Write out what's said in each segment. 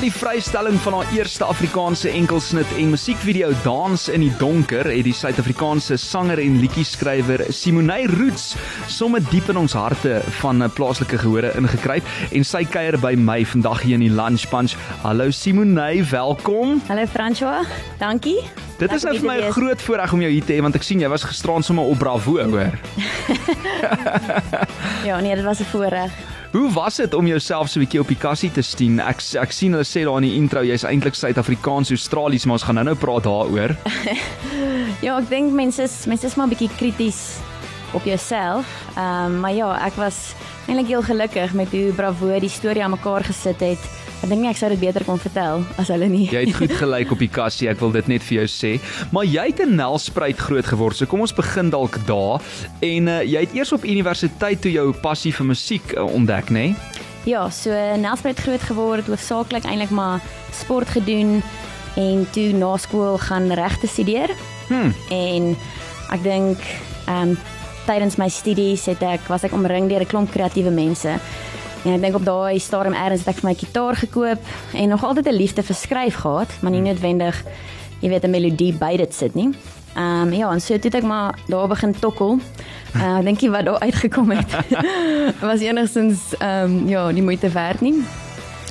die vrystelling van haar eerste Afrikaanse enkelsnit en musiekvideo Dans in die donker, het die Suid-Afrikaanse sanger en liedjie-skrywer Simonay Roots sommer diep in ons harte van 'n plaaslike gehore ingekruip en sy kuier by my vandag hier in die Lunch Punch. Hallo Simonay, welkom. Hallo François, dankie. Dit is nou vir my 'n groot voorreg om jou hier te hê want ek sien jy was gisteraan sommer op Bravo, hoor. ja, nee, dit was 'n voorreg. Hoe was dit om jouself so 'n bietjie op die kassie te sien? Ek ek sien hulle sê daar in die intro jy's eintlik Suid-Afrikaans Australies, maar ons gaan nou-nou praat daaroor. ja, ek dink mense is mense is maar 'n bietjie krities op jouself. Ehm um, maar ja, ek was eintlik heel gelukkig met hoe Bravo die storie aan mekaar gesit het. Ek dink nie ek sou dit beter kon vertel as hulle nie. Jy het goed gelyk op die kassie, ek wil dit net vir jou sê. Maar jy het in Nelspruit groot geword. So kom ons begin dalk daar. En uh, jy het eers op universiteit toe jou passie vir musiek uh, ontdek, nê? Nee? Ja, so Nelspruit groot geword, hoofsaaklik eintlik maar sport gedoen en toe na skool gaan regte studeer. Hm. En ek dink ehm um, tydens my studies het ek was ek omring deur 'n klomp kreatiewe mense. En ek dink op daai stadium eers het ek vir my gitaar gekoop en nog altyd 'n liefde vir skryf gehad, maar nie noodwendig jy weet 'n melodie by dit sit nie. Ehm um, ja, en so het ek maar daar begin tokkel. Uh, ek dink jy wat daar uitgekom het was enigstens ehm um, ja, die moeite werd nie.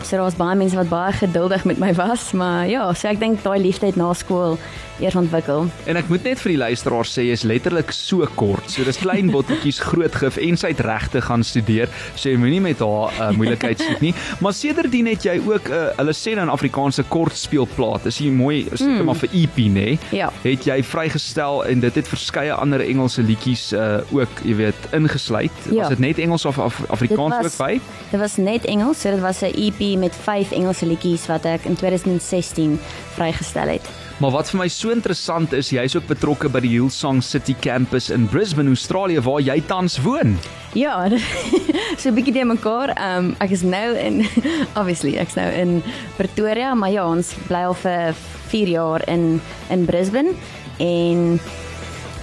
So daar was baie mense wat baie geduldig met my was, maar ja, so ek dink daai liefde het na skool eers ontwikkel. En ek moet net vir die luisteraars sê jy's letterlik so kort. So dis klein botteltjies groot gif en sy het regte gaan studeer. So jy moenie met haar uh, moeilikheid soek nie. Maar sedertdien het jy ook 'n uh, hulle sê nou 'n Afrikaanse kortspeelplaat. Is jy mooi is dit mm. maar vir EP nê? Ja. Het jy vrygestel en dit het verskeie ander Engelse liedjies uh, ook, jy weet, ingesluit. Ja. Was dit net Engels of Af Afrikaans was, ook by? Dit was net Engels. So dit was 'n EP met 5 Engelse liedjies wat ek in 2016 vrygestel het. Maar wat vir my so interessant is, jy's ook betrokke by die Hillsong City Campus in Brisbane, Australië waar jy tans woon. Ja, so 'n bietjie te mekaar. Ehm um, ek is nou in obviously ek's nou in Pretoria, maar ja, ons bly al vir 4 jaar in in Brisbane en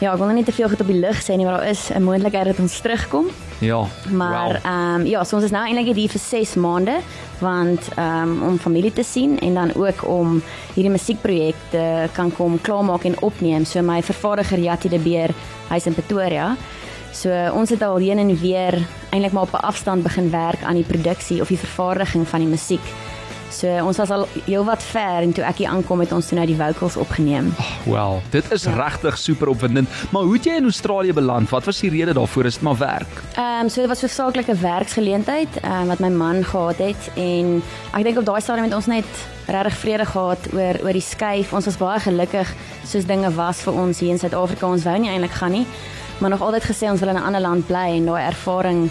ja, ek wil net te veel goed op die lig sê nie, maar daar is 'n moontlikheid dat ons terugkom. Ja. Maar ehm wow. um, ja, so ons is nou eintlik hier vir 6 maande want um, om familie te sien en dan ook om hierdie musiekprojekte kan kom klaarmaak en opneem. So my vervaardiger Jatti de Beer, hy's in Pretoria. So ons het al heen en weer eintlik maar op 'n afstand begin werk aan die produksie of die vervaardiging van die musiek. So ons was al heelwat ver en toe ek hier aankom het ons toe nou die vocals opgeneem. Oh, Wel, dit is ja. regtig super opwindend. Maar hoe het jy in Australië beland? Wat was die rede daarvoor? Is dit maar werk? Ehm um, so dit was 'n saaklike werksgeleentheid um, wat my man gehad het en ek dink op daai stadium het ons net regtig vrede gehad oor oor die skuif. Ons was baie gelukkig soos dinge was vir ons hier in Suid-Afrika. Ons wou nie eintlik gaan nie, maar nog altyd gesê ons wil in 'n ander land bly en daai ervaring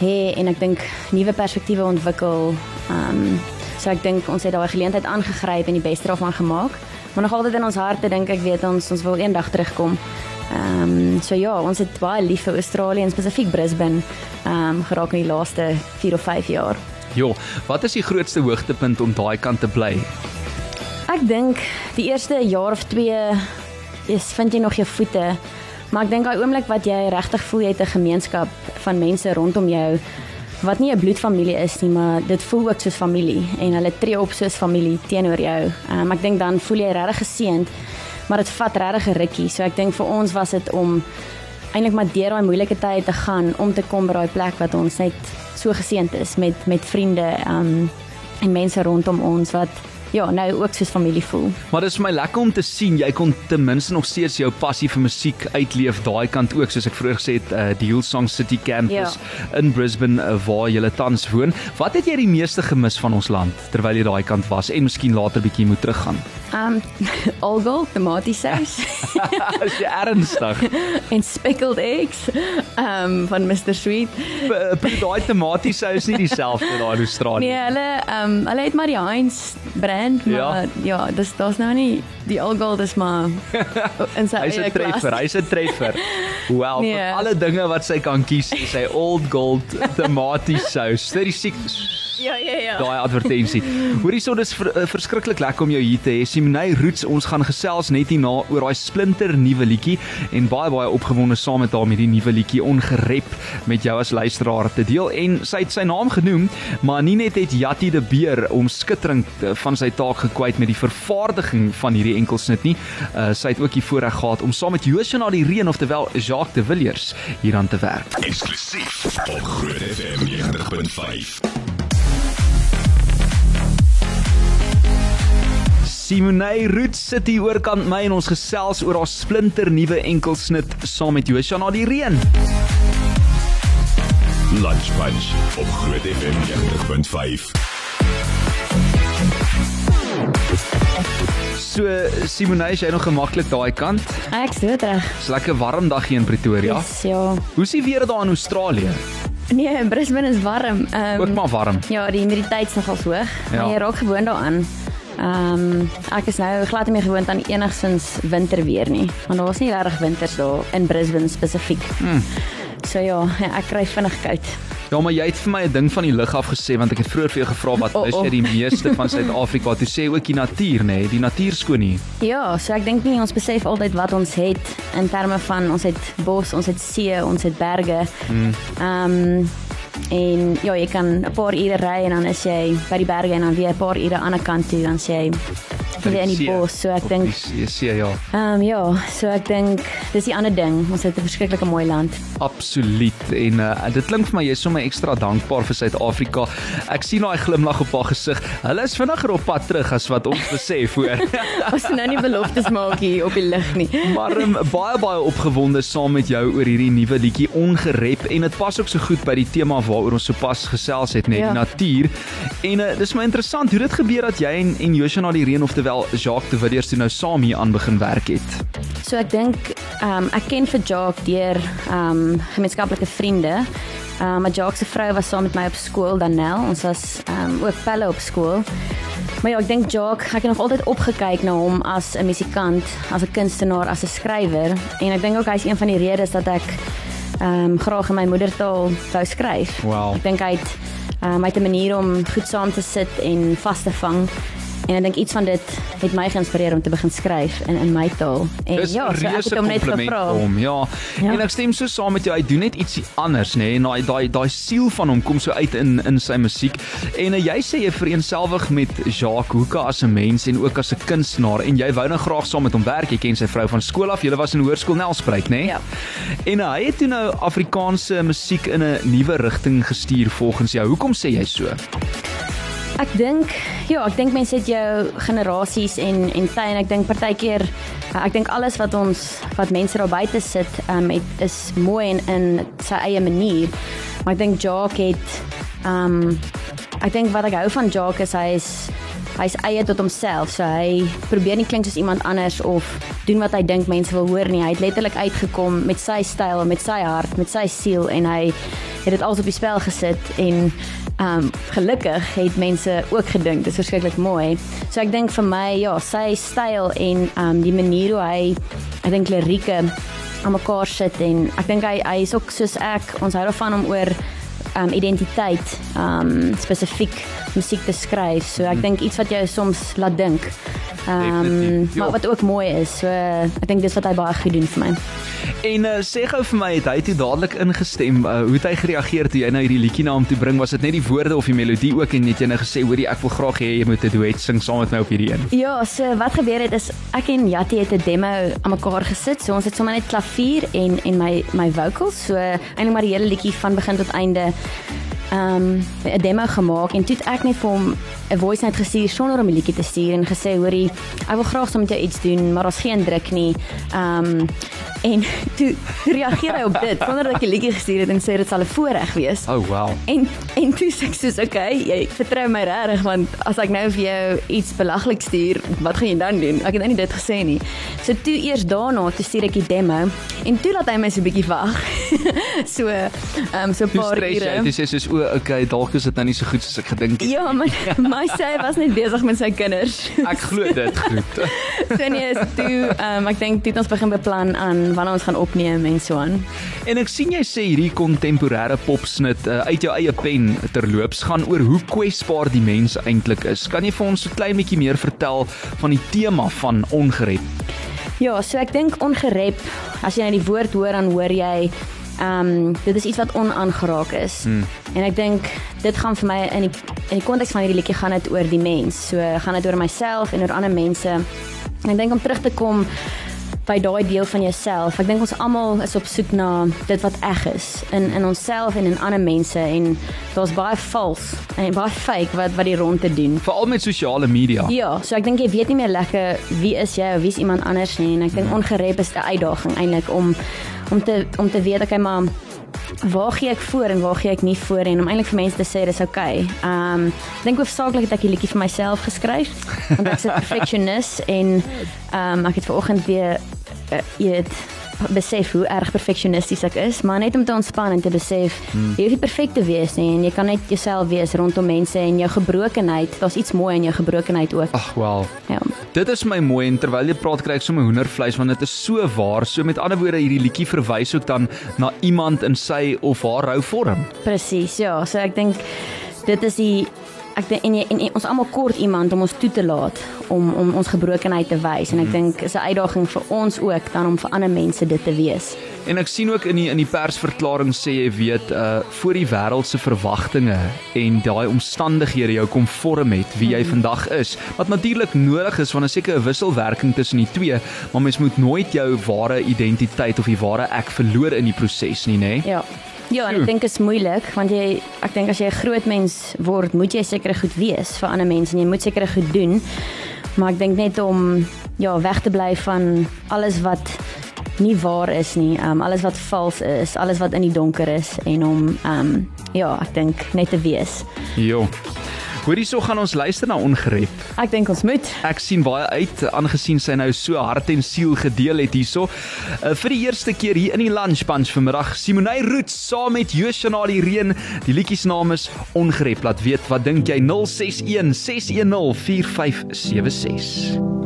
hê en ek dink nuwe perspektiewe ontwikkel. Ehm um, So ek dink ons het daai geleentheid aangegryp en die beste daarvan gemaak. Maar nog altyd in ons harte dink ek weet ons ons wil eendag terugkom. Ehm um, so ja, ons het baie lief vir Australië en spesifiek Brisbane ehm um, geraak in die laaste 4 of 5 jaar. Jo, wat is die grootste hoogtepunt om daai kant te bly? Ek dink die eerste jaar of 2 is vind jy nog jou voete. Maar ek dink daai oomblik wat jy regtig voel jy het 'n gemeenskap van mense rondom jou wat nie 'n bloedfamilie is nie, maar dit voel ook soos familie en hulle tree op soos familie teenoor jou. Um, ek dink dan voel jy regtig geseënd, maar dit vat regtig 'n rukkie. So ek dink vir ons was dit om eintlik maar deur daai moeilike tye te gaan om te kom by daai plek wat ons net so geseënd is met met vriende um, en mense rondom ons wat ja, nou ook soos familie voel. Maar dit is vir my lekker om te sien jy kon ten minste nog steeds jou passie vir musiek uitleef daai kant ook soos ek vroeër gesê het uh, die Hillsong City Campus ja. in Brisbane uh, waar jy tans woon. Wat het jy die meeste gemis van ons land terwyl jy daai kant was en miskien later bietjie moet teruggaan? Um algol tomatiesous. Is jy ernstig? en speckled eggs um van Mr Sweet. Daai tomatiesous nie dieselfde daar in Australië. Nee, hulle um hulle het maar die Heinz brand, maar ja, ja dis daar's nou nie die algol dis maar in sy Hy's 'n treffer, hy's 'n treffer. Wel, nee. vir alle dinge wat sy kan kies, sy old gold tomatiesous. Dit is Ja, ja, ja. Daai advertensie. Hoorie so dis ver, uh, verskriklik lekker om jou hier te hê. Simonay Roots, ons gaan gesels net hierna oor daai splinter nuwe liedjie en baie baie opgewonde saam met haar met die nuwe liedjie Ongerep met jou as luisteraar te deel en sy het sy naam genoem, maar nie net het Jatti de Beer om skitterend eh, van sy taak gekwyt met die vervaardiging van hierdie enkelsnit nie. Uh, sy het ook die voorreg gehad om saam met Joshua die Reen oftewel Jacques de Villiers hieraan te werk. Eksklusief op Groot FM 90.5. Simonay Roots sit hier oorkant my en ons gesels oor haar splinter nuwe enkelsnit saam met Joshua die Reen. Lunch Punch op Groot FM 90.5. So Simonay, is jy nog gemaklik daai kant? Ek dit reg. Dis lekker warm dag hier in Pretoria. Yes, ja. Hoe's die weer daar in Australië? Nee, in Brisbane is warm. Ehm Ook maar warm. Ja, die humiditeit is nogals hoog. Ja. Ja. Jy raak gewoond daaraan. Ehm um, ek is nou glad nie meer gewoond aan enigsins winterweer nie. Want daar was nie regtig winters daar in Brisbane spesifiek. Hmm. So ja, ja, ek kry vinnig koud. Ja, maar jy het vir my 'n ding van die lug af gesê want ek het vroeër vir jou gevra wat Oh, is oh. jy die meeste van Suid-Afrika? Toe sê jy ook die natuur, nê? Nee? Die natuur skoon hier. Ja, so ek dink nie ons besef altyd wat ons het in terme van ons het bos, ons het see, ons het berge. Hmm. Ehm um, en ja, jy kan 'n paar ure ry en dan is jy by die berge en dan weer 'n paar ure aan die ander kant toe dan sê jy weer in die bos. So ek dink die see, ja. Ehm um, ja, so ek dink dis die ander ding. Ons het 'n verskriklike mooi land. Absoluut. En uh, dit klink vir my jy's sommer ekstra dankbaar vir Suid-Afrika. Ek sien daai glimlag op haar gesig. Hulle is vinniger op pad terug as wat ons besef, hoor. Ons nou nie beloftes maak hier op die lig nie. Maar um, baie baie opgewonde saam met jou oor hierdie nuwe liedjie Ongerep en dit pas ook so goed by die tema waaroor ons sopas gesels het, net Ja. die natuur. En uh, dis my interessant hoe dit gebeur dat jy en, en Joshua na die reën oftewel Jacques de Villiers toe nou saam hier aan begin werk het. So ek dink ehm um, ek ken vir Jacques deur ehm um, gemeenskaplike vriende. Ehm um, maar Jacques se vrou was saam met my op skool Danel. Ons was ehm um, ook pelle op skool. Maar ja, ek dink Jacques, ek het nog altyd opgekyk na hom as 'n musikant, as 'n kunstenaar, as 'n skrywer en ek dink ook hy's een van die redes dat ek ehm um, graag in my moedertaal wou skryf. Wow. Ek dink hy het ehm um, hy het 'n manier om goed saam te sit en vas te vang. En ek dink iets van dit het my geïnspireer om te begin skryf in in my taal. En Dis ja, so ek het hom net gevra. hom. Ja. ja. En ek stem so saam met jou. Hy doen net ietsie anders, nê? Nee? Daai daai daai siel van hom kom so uit in in sy musiek. En uh, jy sê jy vereenselwig met Jacques Hoeke as 'n mens en ook as 'n kunstenaar en jy wou nou graag saam met hom werk. Jy ken sy vrou van skool af. Julle was in hoërskool Nelspruit, nê? Nee? Ja. En uh, hy het toe nou Afrikaanse musiek in 'n nuwe rigting gestuur volgens jou. Hoekom sê jy so? Ek dink ja, ek dink mense het jou generasies en en tye en ek dink partykeer uh, ek dink alles wat ons wat mense daar buite sit, um, het is mooi en in sy eie manier. Maar ek dink Jacques het um ek dink wat ek hou van Jacques is hy is hy's eie tot homself. So hy probeer nie klink soos iemand anders of doen wat hy dink mense wil hoor nie. Hy het letterlik uitgekom met sy styl, met sy hart, met sy siel en hy het dit alles op die spel gesit en um gelukkig het mense ook gedink dit is verskriklik mooi. So ek dink vir my ja, sy styl en um die manier hoe hy ek dink lirieke aan mekaar sit en ek dink hy hy is ook soos ek, ons hou daarvan om oor um identiteit um spesifiek musiek te skryf. So ek dink iets wat jou soms laat dink. Um Definitief, ja. maar wat ook mooi is. So ek dink dis wat hy baie goed doen vir my. En uh, sê gou vir my, het hy toe dadelik ingestem? Uh, hoe het hy gereageer toe jy nou hierdie liedjie na hom toe bring? Was dit net die woorde of die melodie ook en het jy nou gesê, "Hoorie, ek wil graag hê jy moet 'n duet sing saam met my op hierdie een"? Ja, so wat gebeur het is ek en Jatti het 'n demo aan mekaar gesit. So ons het sommer net klavier en en my my vocals. So eintlik maar die hele liedjie van begin tot einde um 'n demo gemaak en toe het ek net vir hom 'n voice note gestuur sonder om 'n liedjie te stuur en gesê hoorie ek wil graag saam met jou iets doen maar daar's geen druk nie. Um en toe, toe reageer hy op dit sonder dat ek 'n liedjie gestuur het en sê dit sal 'n voorreg wees. Oh wow. En en toe sê ek soos okay, jy vertrou my regtig want as ek nou vir jou iets belaglik stuur, wat gaan jy dan doen? Ek het nou nie dit gesê nie. So toe eers daarna toe stuur ek die demo en toe laat hy my so 'n bietjie wag. so ehm um, so 'n paar jy, ure. jy sê soos o, okay, dalk is dit nou nie so goed soos ek gedink het. Ja, maar my sê hy was net besig met sy kinders. Ek glo dit goed. so nee, is toe ehm um, ek dink het ons begin beplan aan van wanneer ons gaan opneem en so aan. En ek sien jy sê hierdie kontemporêre popsnit uh, uit jou eie pen terloops gaan oor hoe kwesbaar die mens eintlik is. Kan jy vir ons 'n klein bietjie meer vertel van die tema van ongerep? Ja, so ek dink ongerep, as jy net die woord hoor dan hoor jy ehm um, dit is iets wat onaangeraak is. Hmm. En ek dink dit gaan vir my in die in die konteks van hierdie liedjie gaan dit oor die mens. So gaan dit oor myself en oor ander mense. En ek dink om terug te kom by daai deel van jouself. Ek dink ons almal is op soek na dit wat eg is in in onsself en in ander mense en daar's baie vals en baie fake wat wat die rond te doen. Veral met sosiale media. Ja, so ek dink jy weet nie meer lekker wie is jy of wie's iemand anders nie en ek dink ongerep is 'n uitdaging eintlik om om te om te weet ek maar waar gee ek voor en waar gee ek nie voor en om eintlik vir mense te sê dis oukei. Okay. Um ek dink hoofsaaklik het ek die liedjie vir myself geskryf want ek's 'n perfectionist en um ek het vanoggend weer uh, jy weet besef hoe erg perfeksionisties ek is, maar net om te ontspan en te besef hmm. jy hoef nie perfek te wees nie en jy kan net jouself wees rondom mense en jou gebrokenheid. Daar's iets mooi in jou gebrokenheid ook. Ag, wel. Ja. Dit is my mooi en terwyl jy praat kry ek sommer hoendervleis want dit is so waar. So met ander woorde hierdie liedjie verwys ook dan na iemand in sy of haar rou vorm. Presies. Ja, so ek dink dit is die ek dink en, en, en ons almal kort iemand om ons toe te laat om om ons gebrokenheid te wys en ek mhm. dink is 'n uitdaging vir ons ook dan om vir ander mense dit te wees. En ek sien ook in die in die persverklaring sê jy weet uh voor die wêreld se verwagtinge en daai omstandighede jou kom vorm het wie jy mm. vandag is. Wat natuurlik nodig is want 'n sekere wisselwerking tussen die twee, maar mens moet nooit jou ware identiteit of die ware ek verloor in die proses nie, nê? Ja. Ja, en ek dink is moeilik want jy ek dink as jy 'n groot mens word, moet jy seker goed wees vir ander mense en jy moet seker goed doen. Maar ek dink net om ja, weg te bly van alles wat nie waar is nie, um, alles wat vals is, alles wat in die donker is en om um ja, ek dink net te wees. Jo. Hoorie so gaan ons luister na ongerep. Ek dink ons moet. Ek sien baie uit aangesien sy nou so hart en siel gedeel het hierso. Uh, vir die eerste keer hier in die lunch bunch vanmiddag, Simonay Roots saam met Joshana die reën. Die liedjie se naam is Ongerep. Laat weet wat dink jy 061 610 4576.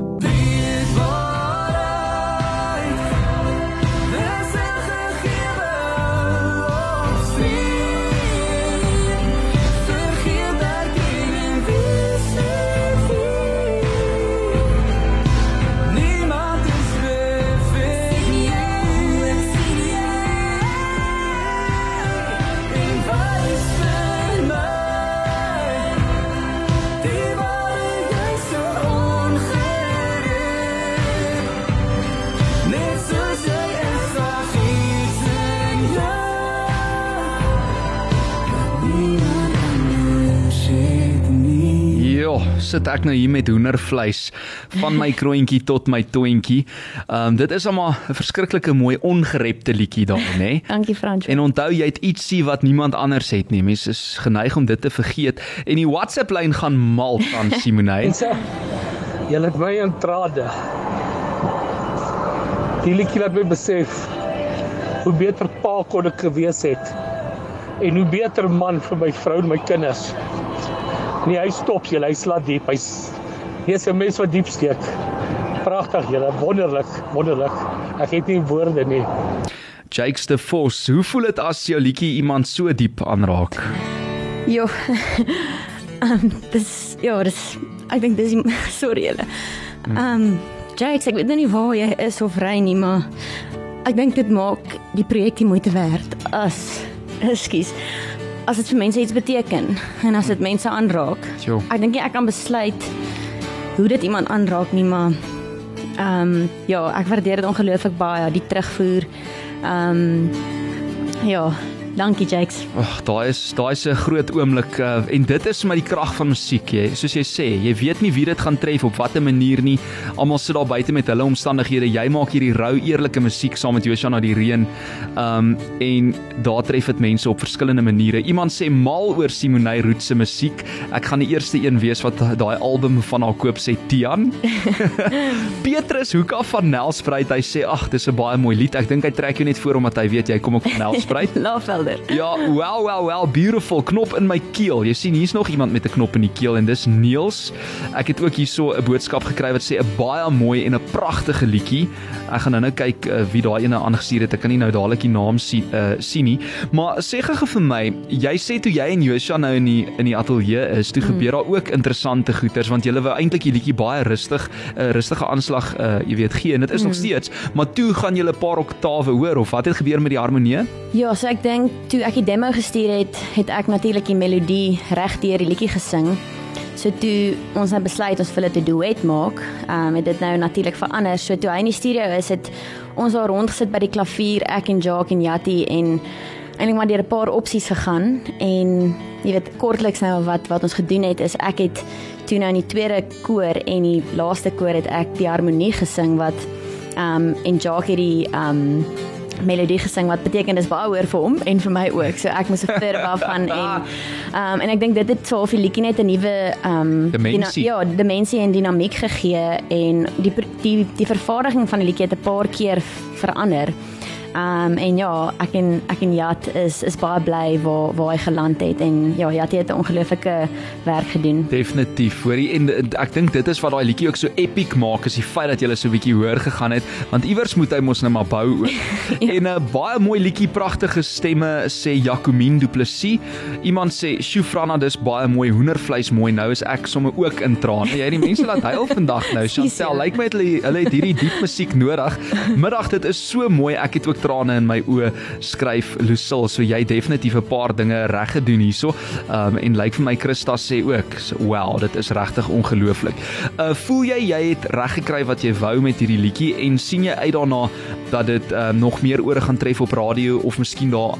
Sit ek nou hier met hoendervleis van my kroontjie tot my toontjie. Ehm um, dit is almal 'n verskriklike mooi ongerepte liedjie daar, nê? Dankie Frans. En onthou jy het ietsie wat niemand anders het nie. Mense is geneig om dit te vergeet en die WhatsApp lyn gaan mal van Simonay. Jy laat my in trade. Die liedjie laat my besef hoe beter pa kon ek gewees het en hoe beter man vir my vrou en my kinders. Nee, hy stop jy, hy slaat diep. Hy's hier's 'n mens wat diep steek. Pragtig, julle, wonderlik, wonderlik. Ek het nie woorde nie. Jakes the Force, hoe voel dit as jou liedjie iemand so diep aanraak? Jo. Ehm um, dis ja, dis ek dink dis sorry julle. Ehm um, Jakes, ek weet nie waar jy is of ry nie, maar ek dink dit maak die projek die moeite werd. As ekskuus as dit vir mense iets beteken en as dit mense aanraak. Jo. Ek dink ek kan besluit hoe dit iemand aanraak nie, maar ehm um, ja, ek waardeer dit ongelooflik baie, die terugvoer. Ehm um, ja, Dankie Jakes. Ag, daai is daai is 'n groot oomblik uh, en dit is maar die krag van musiek, jy. Soos jy sê, jy weet nie wie dit gaan tref op watter manier nie. Almal sit daar buite met hulle omstandighede. Jy maak hierdie rou eerlike musiek saam met Joshua na die reën. Um en daar tref dit mense op verskillende maniere. Iemand sê mal oor Simonay Roots se musiek. Ek gaan die eerste een wees wat daai album van haar koop sê Tian. Petrus Hoeka van Nelspruit, hy sê ag, dis 'n baie mooi lied. Ek dink hy trek jou net voor omdat hy weet jy kom ook van Nelspruit. Love skilder. Ja, well well well beautiful knop in my keel. Jy sien hier's nog iemand met 'n knop in die keel en dis Niels. Ek het ook hierso 'n boodskap gekry wat sê 'n baie mooi en 'n pragtige liedjie. Ek gaan nou-nou kyk uh, wie daai ene aangestuur het. Ek kan nie nou dadelik die naam sien uh, sien nie, maar sê gou vir my, jy sê toe jy en Joshua nou in die in die ateljee is, toe mm. gebeur daar ook interessante goeters want julle wou eintlik die liedjie baie rustig 'n uh, rustige aanslag, uh, jy weet, gee en dit is mm. nog steeds, maar toe gaan julle 'n paar oktawe hoor of wat het gebeur met die harmonie? Ja, so ek dink toe ek die demo gestuur het, het ek natuurlik die melodie reg deur die liedjie gesing. So toe ons nou besluit ons wil dit 'n duet maak, ehm um, het dit nou natuurlik verander. So toe hy in die studio is, het ons daar rond gesit by die klavier, ek en Jacques en Jatti en eintlik maar deur 'n paar opsies gegaan en jy weet kortliks nou wat wat ons gedoen het is ek het toe nou in die tweede koor en die laaste koor het ek die harmonie gesing wat ehm um, en Jacques het die ehm um, melodie gesing wat beteken dis baie hoor vir hom en vir my ook. So ek moes 'n third af van en ehm um, en ek dink dit het so of die liedjie net 'n nuwe ehm um, ja, dimensie en dinamiek gegee en die die die vervaardiging van die liedjie het 'n paar keer verander. Um, en ja, ek en ek en Jat is is baie bly waar waar hy geland het en ja, Jat het 'n ongelooflike werk gedoen. Definitief. Hoorie en ek dink dit is wat daai liedjie ook so epic maak is die feit dat jy so 'n bietjie hoor gegaan het want iewers moet hy mos nou maar bou ook. ja. En 'n uh, baie mooi liedjie, pragtige stemme sê Jacomine Du Plessis. Iemand sê Shufrana dis baie mooi hoendervleis mooi. Nou is ek sommer ook in trane. Jy die mense laat huil vandag nou. Chantel, lyk like my hulle hulle het hierdie diep musiek nodig. Middag dit is so mooi. Ek het ook trane in my oë skryf Lucille so jy definitief 'n paar dinge reg gedoen hierso. Um, en lyk like vir my Christa sê ook so, wow dit is regtig ongelooflik. Uh, voel jy jy het reg gekry wat jy wou met hierdie liedjie en sien jy uit daarna dat dit um, nog meer ore gaan tref op radio of miskien daar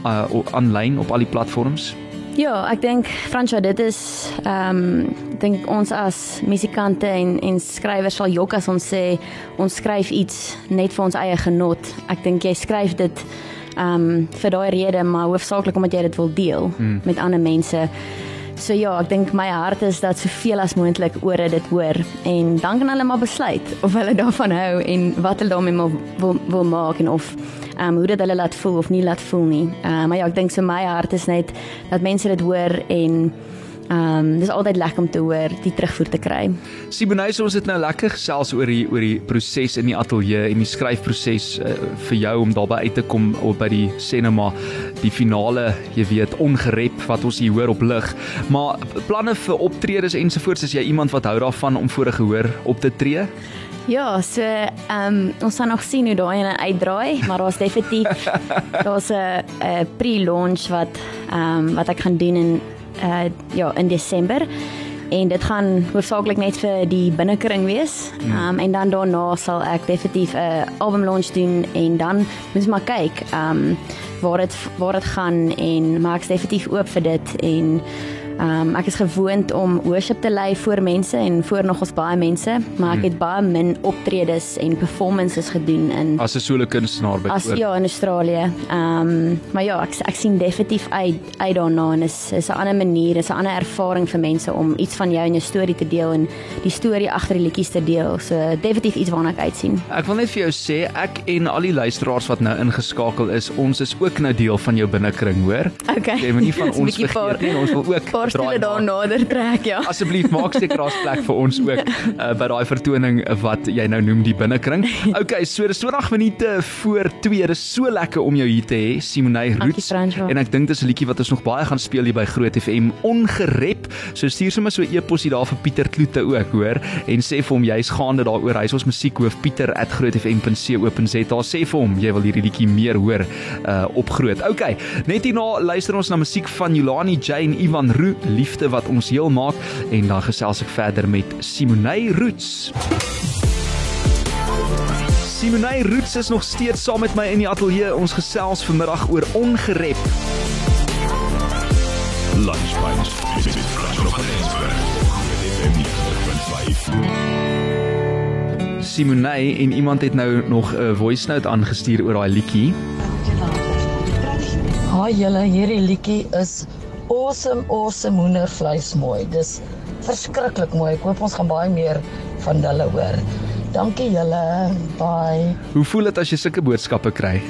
aanlyn uh, op al die platforms Ja, ek dink Fransjo, dit is ehm um, dink ons as musikante en en skrywers sal jok as ons sê ons skryf iets net vir ons eie genot. Ek dink jy skryf dit ehm um, vir daai rede, maar hoofsaaklik omdat jy dit wil deel mm. met ander mense. So ja, ek dink my hart is dat soveel as moontlik ore dit hoor en dan kan hulle maar besluit of hulle daarvan hou en wat hulle daarmee wil wil maak en of ehm um, hoe dit hulle laat voel of nie laat voel nie. Ehm uh, maar ja, ek dink so my hart is net dat mense dit hoor en Ehm um, dis altyd lekker om te hoor die terugvoer te kry. Siboney, ons het nou lekker gesels oor die oor die proses in die ateljee en die skryfproses uh, vir jou om daarby uit te kom op by die cinema die finale, jy weet, ongerep wat ons hier hoor op lig. Maar planne vir optredes ensovoorts, is jy iemand wat hou daarvan om voor 'n gehoor op te tree? Ja, so ehm um, ons gaan nog sien hoe daai ene uitdraai, maar daar's definitief daar's 'n 'n pre-launch wat ehm um, wat ek gaan doen in uh ja in Desember en dit gaan hoofsaaklik net vir die binnekring wees. Um en dan daarna sal ek definitief 'n uh, album launch doen en dan moet maar kyk um waar dit waar dit gaan en maak definitief oop vir dit en Ehm um, ek is gewoond om worship te lei voor mense en voor nogals baie mense, maar ek hmm. het baie min optredes en performances gedoen in as 'n solo kunstenaar by As ja in Australië. Ehm um, maar ja, ek ek sien definitief uit uit daarna en is is 'n ander manier, is 'n ander ervaring vir mense om iets van jou en jou storie te deel en die storie agter die liedjies te deel. So definitief iets waarna ek uitsien. Ek wil net vir jou sê ek en al die luisteraars wat nou ingeskakel is, ons is ook nou deel van jou binnekring, hoor. Okay. Jy moet nie van ons vergeet nie. Ons wil ook paar stoele daar nader trek, ja. Asseblief maak seker daar's plek vir ons ook uh, by daai vertoning wat jy nou noem die binnekring. Okay, so dis 20 minute voor 2. Dis so lekker om jou hier te hê, Simonay Roots. En ek dink dis 'n liedjie wat ons nog baie gaan speel hier by Groot FM ongerep. So stuur sommer so 'n e-posie daar vir Pieter Kloete ook, hoor, en sê vir hom jy's gaande daaroor. Hy's ons musiekhoof pieter@grootfm.co.za. Sê vir hom jy wil hierdie liedjie meer hoor uh, op Groot. Okay, net hierna luister ons na musiek van Yolani Jane Ivan Roo liefde wat ons heel maak en dan gesels ek verder met Simonay Roots. Simonay Roots is nog steeds saam met my in die ateljee. Ons gesels vanmiddag oor ongerep. Lunchpunch. Dit is Frans van Rensburg. Simonay en iemand het nou nog 'n voice note aangestuur oor daai liedjie. Haai julle, hierdie liedjie is awesome awesome hoendervleis mooi. Dis verskriklik mooi. Ek hoop ons gaan baie meer van hulle hoor. Dankie julle. Bye. Hoe voel dit as jy sulke boodskappe kry?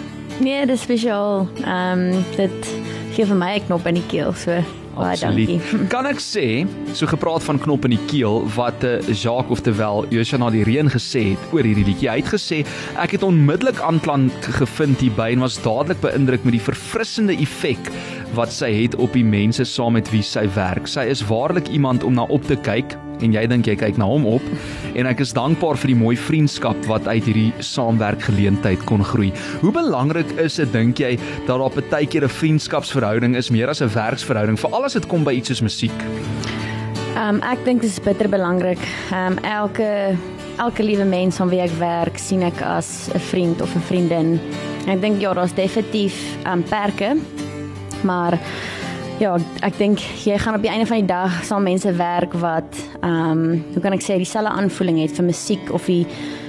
Nee, dis spesiaal. Ehm um, dit gee vir my 'n knop in die keel. So baie dankie. Kan ek sê, so gepraat van knop in die keel wat uh, Jacques oftewel Joshua na die reën gesê het oor hierdie liedjie. Hy het gesê ek het onmiddellik aanklank gevind hierby en was dadelik beïndruk met die verfrissende effek wat sy het op die mense saam met wie sy werk. Sy is waarlik iemand om na op te kyk en jy dink jy kyk na hom op en ek is dankbaar vir die mooi vriendskap wat uit hierdie saamwerkgeleentheid kon groei. Hoe belangrik is dit dink jy dat daar baie keer 'n vriendskapsverhouding is meer as 'n werksverhouding veral as dit kom by iets soos musiek? Ehm um, ek dink dit is bitter belangrik. Ehm um, elke elke liewe mens van wie ek werk sien ek as 'n vriend of 'n vriendin. Ek dink ja, daar's definitief ehm um, perke. Maar ja, ek dink jy gaan op die einde van die dag saam mense werk wat ehm um, hoe kan ek sê dieselfde aanvoeling het vir musiek of die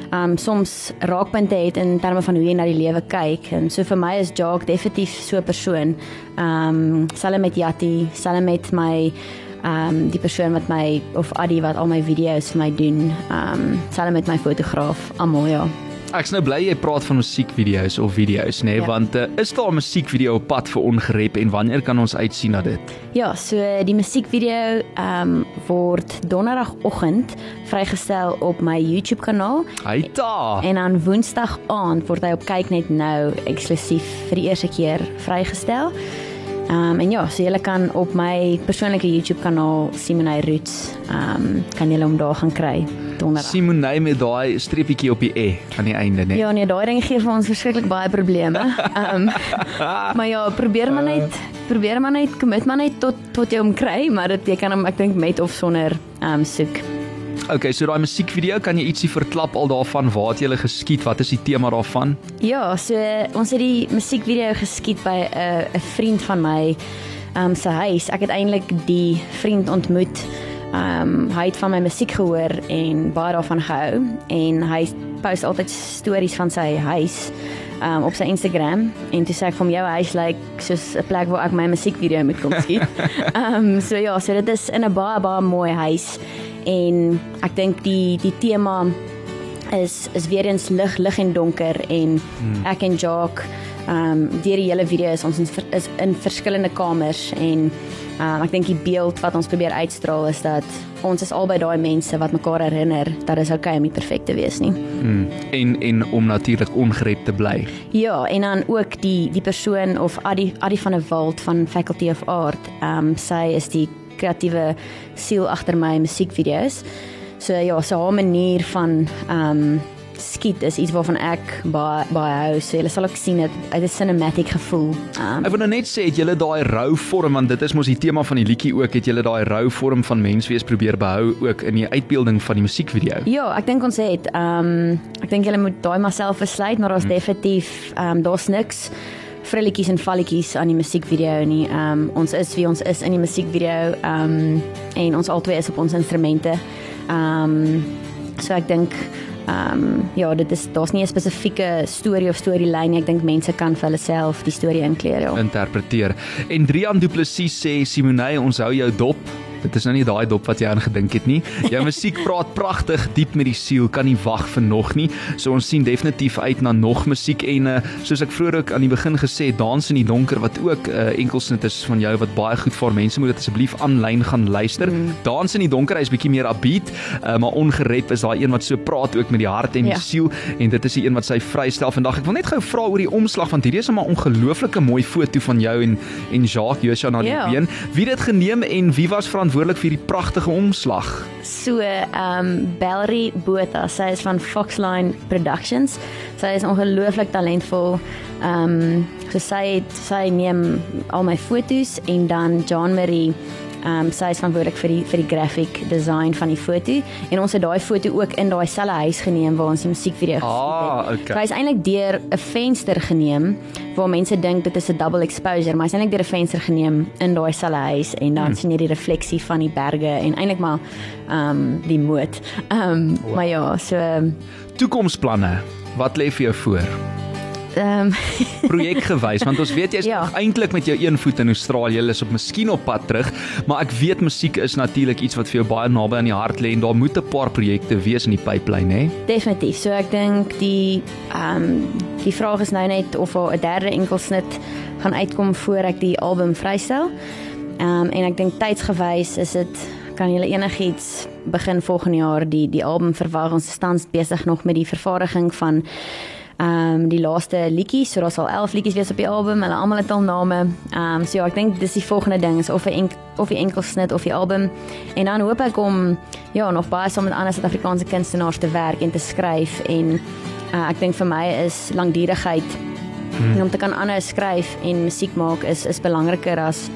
ehm um, soms raakpunte het in terme van hoe jy na die lewe kyk. En so vir my is Jacques definitief so 'n persoon. Ehm um, selfs met Jatti, selfs met my ehm um, die persoon wat my of Addy wat al my video's vir my doen. Ehm um, selfs met my fotograaf almal ja. Ek's nou bly jy praat van musiekvideo's of video's nê, nee, Ja. want uh, is daar 'n musiekvideo op pad vir ongerep en wanneer kan ons uitsien na dit? Ja, so die musiekvideo ehm um, word donderdagoggend vrygestel op my YouTube kanaal Hy ta. en dan woensdag aand word hy op kyk net nou eksklusief vir die eerste keer vrygestel. Um, en ja, so julle kan op my persoonlike YouTube kanaal Simonay Roots um, kan julle hom daar gaan kry donderdag. Simonay met daai streepietjie op die e aan die einde nê. Ja nee, daai ding gee vir ons verskriklik baie probleme. Um, maar ja, probeer maar net probeer maar net commit maar net tot tot jy hom kry, maar dit jy kan hom ek dink met of sonder um, soek. Okay, so daai musiekvideo, kan jy ietsie verklap al daarvan waar het jy geskiet? Wat is die tema daarvan? Ja, so ons het die musiekvideo geskiet by 'n uh, 'n vriend van my ehm um, se huis. Ek het eintlik die vriend ontmoet. Ehm um, hy het van my musiek gehoor en baie daarvan gehou en hy post altyd stories van sy huis um, op sy Instagram en toe sê ek hom jou huis lyk like, soos 'n plek waar ek my musiekvideo moet kom skiet. Ehm um, so ja, so dit is in 'n baie baie mooi huis en ek dink die die tema is is weer eens lig lig en donker en hmm. ek en Jacques ehm um, deur die hele video is ons in, is in verskillende kamers en ehm um, ek dink die beeld wat ons probeer uitstraal is dat ons is albei daai mense wat mekaar herinner dat dit is oukei okay om nie perfek te wees nie. Mm. En en om natuurlik ongerep te bly. Ja, en dan ook die die persoon of Addy Addy van der Walt van Faculty of Art. Ehm um, sy is die kreatiewe siel agter my musiekvideo's. So ja, so haar manier van ehm um, skiet is iets waarvan ek baie baie hou. So jy sal ook sien dit uit 'n cinematic gevoel. Um, Ek wil nou net sê het julle daai rou vorm want dit is mos die tema van die liedjie ook het julle daai rou vorm van menswees probeer behou ook in die uitbeelding van die musiekvideo. Ja, ek dink ons het ehm um, ek dink julle moet daai maar self besluit, maar daar's hmm. definitief ehm um, daar's niks frilletjies en valletjies aan die musiekvideo nie. Ehm um, ons is wie ons is in die musiekvideo ehm um, en ons albei is op ons instrumente. Ehm um, so ek dink ehm um, ja, dit is daar's nie 'n spesifieke storie of storielyn nie. Ek dink mense kan vir hulle self die storie inkleer. Ja. interpreteer. En Drian Du Plessis sê Simonay, ons hou jou dop. Dit is nou nie daai dop wat jy aan gedink het nie. Jou musiek praat pragtig, diep met die siel, kan nie wag vir nog nie. So ons sien definitief uit na nog musiek en uh, soos ek vroeër ook aan die begin gesê Dans in die donker wat ook 'n uh, enkelsnit is van jou wat baie goed vir mense moet dit asseblief aanlyn gaan luister. Mm. Dans in die donker is bietjie meer upbeat, uh, maar ongerep is daai een wat so praat ook met die hart en die Ja. siel en dit is die een wat sy vrystel vandag. Ek wil net gou vra oor die omslag want hierdie is 'n maar ongelooflike mooi foto van jou en en Jacques Joshua na die Ja. been. Wie het dit geneem en wie was verantwoordelik vir die pragtige omslag? So, ehm um, Bellery Botha, sy is van Foxline Productions. Sy is ongelooflik talentvol. Ehm um, so sy het, sy neem al my fotos en dan John Marie Ehm um, sy is verantwoordelik vir die vir die graphic design van die foto en ons het daai foto ook in daai selfe huis geneem waar ons die musiekvideo Ah, het. okay. So hy is eintlik deur 'n venster geneem waar mense dink dit is 'n double exposure, maar hy is eintlik deur 'n venster geneem in daai selfe huis en dan hmm. sien jy die refleksie van die berge en eintlik maar ehm um, die moot. Ehm um, wow. maar ja, so Toekomsplanne. Wat lê vir jou voor? Ehm um, projekgewys want ons weet jy's Ja. eintlik met jou een voet in Australië, jy is op miskien op pad terug, maar ek weet musiek is natuurlik iets wat vir jou baie naby aan die hart lê en daar moet 'n paar projekte wees in die pipeline, hè? definitief. So ek dink die ehm um, die vraag is nou net of daar 'n derde enkelsnit gaan uitkom voor ek die album vrystel. Ehm um, en ek dink tydsgewys is dit kan julle enigiets begin volgende jaar die die album verwag. Ons is tans besig nog met die vervaardiging van ehm um, die laaste liedjies. So daar sal 11 liedjies wees op die album. Hulle almal het al name. Ehm um, so ja, ek dink dis die volgende ding is of 'n enk, of die enkelsnit of die album. En dan hoop ek om ja, nog baie saam met ander Suid-Afrikaanse kunstenaars te werk en te skryf en uh, ek dink vir my is langdurigheid hmm. en om te kan aanhou skryf en musiek maak is is belangriker as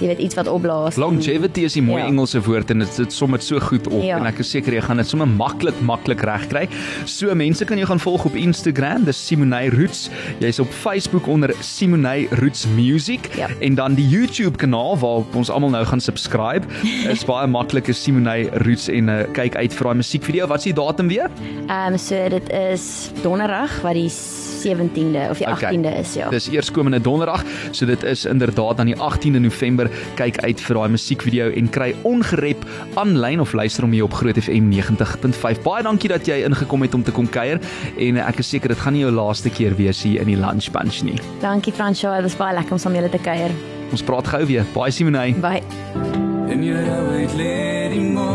jy weet iets wat opblaas. Longevity is 'n mooi Ja. Engelse woord en dit dit som dit so goed op Ja. en ek is seker jy gaan dit sommer maklik maklik regkry. So mense kan jou gaan volg op Instagram, dis Simonay Roots. Jy's op Facebook onder Simonay Roots Music Ja. en dan die YouTube kanaal waarop ons almal nou gaan subscribe. Is baie maklik is Simonay Roots en uh, kyk uit vir daai musiekvideo. Wat is die datum weer? Ehm um, so dit is donderdag wat die 17de of die Okay. 18de is ja. Dis eerskomende donderdag, so dit is inderdaad aan die 18de November. Kyk uit vir daai musiekvideo en kry ongerep aanlyn of luister hom hier op Groot FM 90.5. Baie dankie dat jy ingekom het om te kom kuier en ek is seker dit gaan nie jou laaste keer wees hier in die Lunch Bunch nie. Dankie Fransjo, dit was baie lekker om saam julle te kuier. Ons praat gou weer. Baie Simonay. Bye. En jy het lê die mooi